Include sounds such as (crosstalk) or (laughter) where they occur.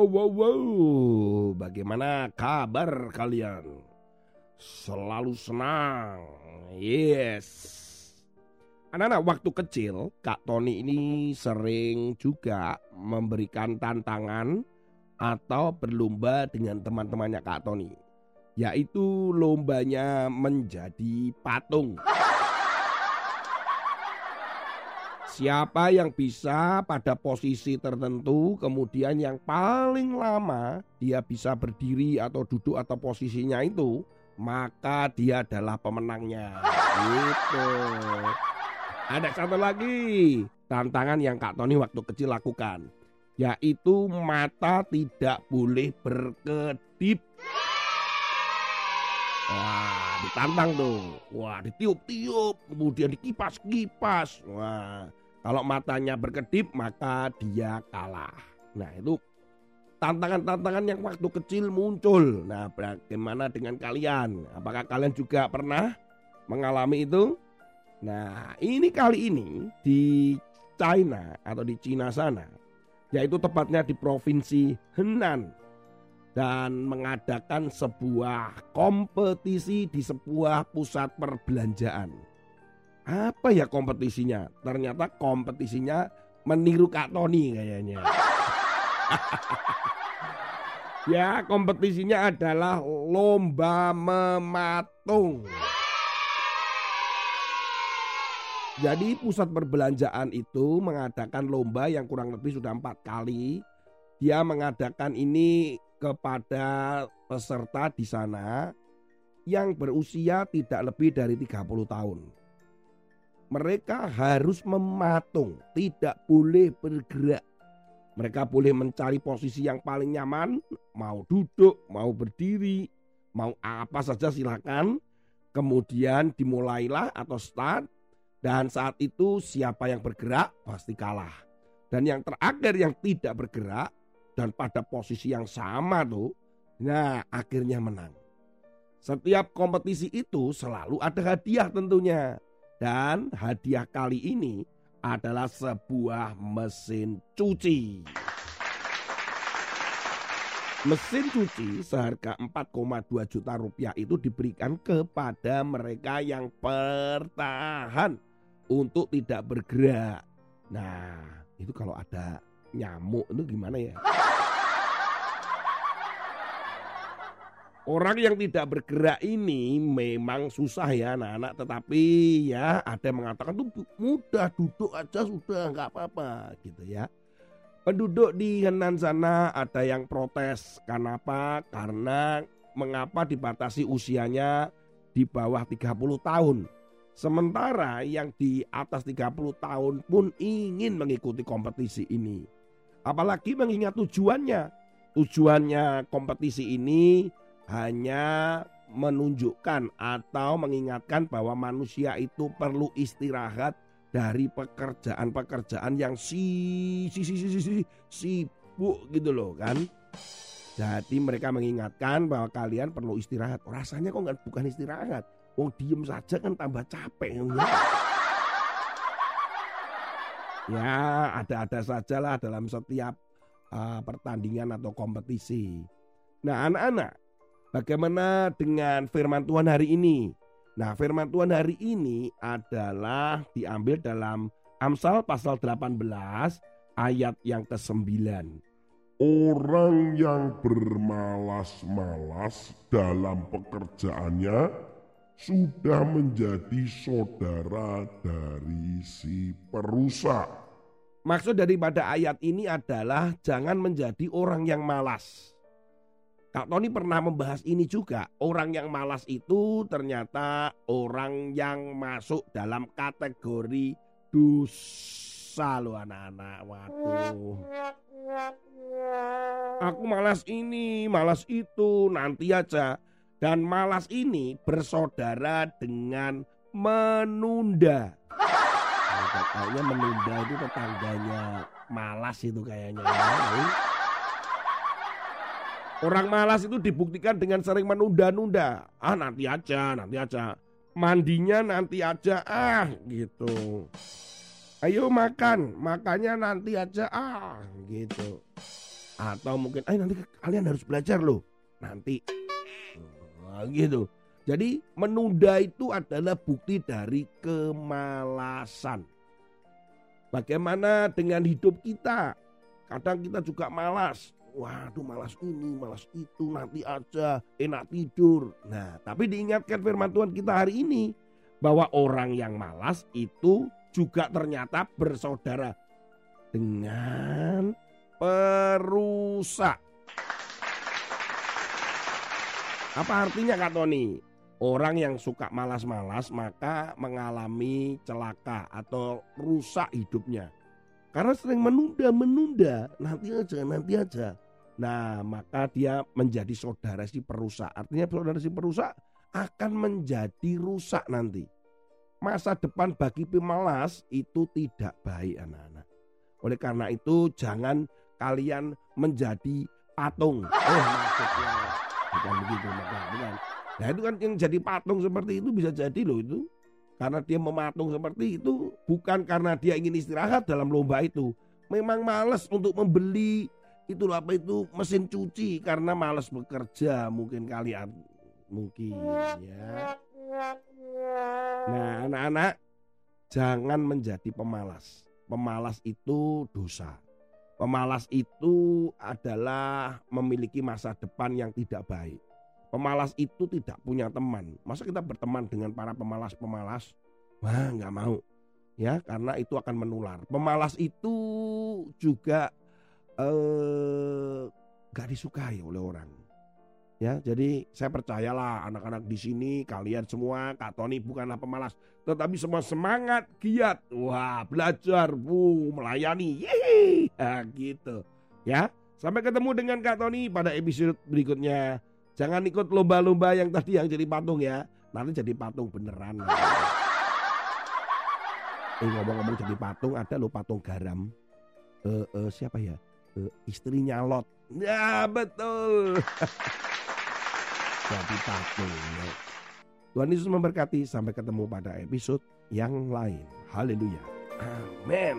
wow, wow, wow. Bagaimana kabar kalian? Selalu senang. Yes. Anak-anak waktu kecil, Kak Tony ini sering juga memberikan tantangan atau berlomba dengan teman-temannya Kak Tony. Yaitu lombanya menjadi patung. Siapa yang bisa pada posisi tertentu, kemudian yang paling lama dia bisa berdiri atau duduk atau posisinya itu, maka dia adalah pemenangnya. Gitu. Ada satu lagi tantangan yang Kak Tony waktu kecil lakukan, yaitu mata tidak boleh berkedip. Wah, ditantang tuh. Wah, ditiup-tiup, kemudian dikipas-kipas. Wah, kalau matanya berkedip maka dia kalah. Nah itu tantangan-tantangan yang waktu kecil muncul. Nah bagaimana dengan kalian? Apakah kalian juga pernah mengalami itu? Nah ini kali ini di China atau di Cina sana. Yaitu tepatnya di provinsi Henan. Dan mengadakan sebuah kompetisi di sebuah pusat perbelanjaan apa ya kompetisinya? Ternyata kompetisinya meniru Kak Tony kayaknya. (laughs) ya kompetisinya adalah lomba mematung. Jadi pusat perbelanjaan itu mengadakan lomba yang kurang lebih sudah empat kali. Dia mengadakan ini kepada peserta di sana yang berusia tidak lebih dari 30 tahun mereka harus mematung, tidak boleh bergerak. Mereka boleh mencari posisi yang paling nyaman, mau duduk, mau berdiri, mau apa saja silakan. Kemudian dimulailah atau start dan saat itu siapa yang bergerak pasti kalah. Dan yang terakhir yang tidak bergerak dan pada posisi yang sama tuh, nah akhirnya menang. Setiap kompetisi itu selalu ada hadiah tentunya. Dan hadiah kali ini adalah sebuah mesin cuci. Mesin cuci seharga 4,2 juta rupiah itu diberikan kepada mereka yang bertahan untuk tidak bergerak. Nah, itu kalau ada nyamuk itu gimana ya? Orang yang tidak bergerak ini memang susah ya anak-anak. Tetapi ya ada yang mengatakan tuh mudah duduk aja sudah nggak apa-apa gitu ya. Penduduk di Henan sana ada yang protes Kenapa? Karena mengapa dibatasi usianya di bawah 30 tahun? Sementara yang di atas 30 tahun pun ingin mengikuti kompetisi ini. Apalagi mengingat tujuannya. Tujuannya kompetisi ini hanya menunjukkan atau mengingatkan bahwa manusia itu perlu istirahat dari pekerjaan-pekerjaan yang si si si si si, si sibuk gitu loh kan. Jadi mereka mengingatkan bahwa kalian perlu istirahat. Rasanya kok nggak bukan istirahat. Wong diem saja kan tambah capek. Ya, (laughs) ya ada-ada sajalah dalam setiap uh, pertandingan atau kompetisi. Nah anak-anak Bagaimana dengan firman Tuhan hari ini? Nah, firman Tuhan hari ini adalah diambil dalam Amsal pasal 18 ayat yang ke-9. Orang yang bermalas-malas dalam pekerjaannya sudah menjadi saudara dari si perusak. Maksud daripada ayat ini adalah jangan menjadi orang yang malas. Kak Tony pernah membahas ini juga. Orang yang malas itu ternyata orang yang masuk dalam kategori dosa loh anak-anak. Waduh. Aku malas ini, malas itu, nanti aja. Dan malas ini bersaudara dengan menunda. Nah, kayaknya menunda itu tetangganya malas itu kayaknya. Ya. Orang malas itu dibuktikan dengan sering menunda-nunda. Ah nanti aja, nanti aja. Mandinya nanti aja, ah gitu. Ayo makan, makannya nanti aja, ah gitu. Atau mungkin, ayo nanti kalian harus belajar loh. Nanti. Nah, gitu. Jadi menunda itu adalah bukti dari kemalasan. Bagaimana dengan hidup kita? Kadang kita juga malas. Waduh malas ini, malas itu, nanti aja, enak tidur. Nah, tapi diingatkan firman Tuhan kita hari ini bahwa orang yang malas itu juga ternyata bersaudara dengan perusak. Apa artinya Kak Tony? Orang yang suka malas-malas maka mengalami celaka atau rusak hidupnya. Karena sering menunda-menunda, nanti aja, nanti aja. Nah, maka dia menjadi saudara si perusak. Artinya saudara si perusak akan menjadi rusak nanti. Masa depan bagi pemalas itu tidak baik anak-anak. Oleh karena itu jangan kalian menjadi patung. Eh maksudnya bukan begitu, bukan. Nah itu kan yang jadi patung seperti itu bisa jadi loh itu karena dia mematung seperti itu bukan karena dia ingin istirahat dalam lomba itu. Memang males untuk membeli itu apa itu mesin cuci karena males bekerja mungkin kalian mungkin ya. Nah, anak-anak jangan menjadi pemalas. Pemalas itu dosa. Pemalas itu adalah memiliki masa depan yang tidak baik. Pemalas itu tidak punya teman. Masa kita berteman dengan para pemalas-pemalas? Wah, nggak mau. Ya, karena itu akan menular. Pemalas itu juga eh nggak disukai oleh orang. Ya, jadi saya percayalah anak-anak di sini kalian semua Kak Tony bukanlah pemalas, tetapi semua semangat, giat. Wah, belajar, bu, melayani. Yeay, nah, gitu. Ya, sampai ketemu dengan Kak Tony pada episode berikutnya. Jangan ikut lomba-lomba yang tadi yang jadi patung ya. Nanti jadi patung beneran. Eh ngomong-ngomong jadi patung ada lo patung garam. Eh, eh siapa ya? Eh, istrinya Lot. Ya betul. (laughs) jadi patung. Ya. Tuhan Yesus memberkati sampai ketemu pada episode yang lain. Haleluya. Amin.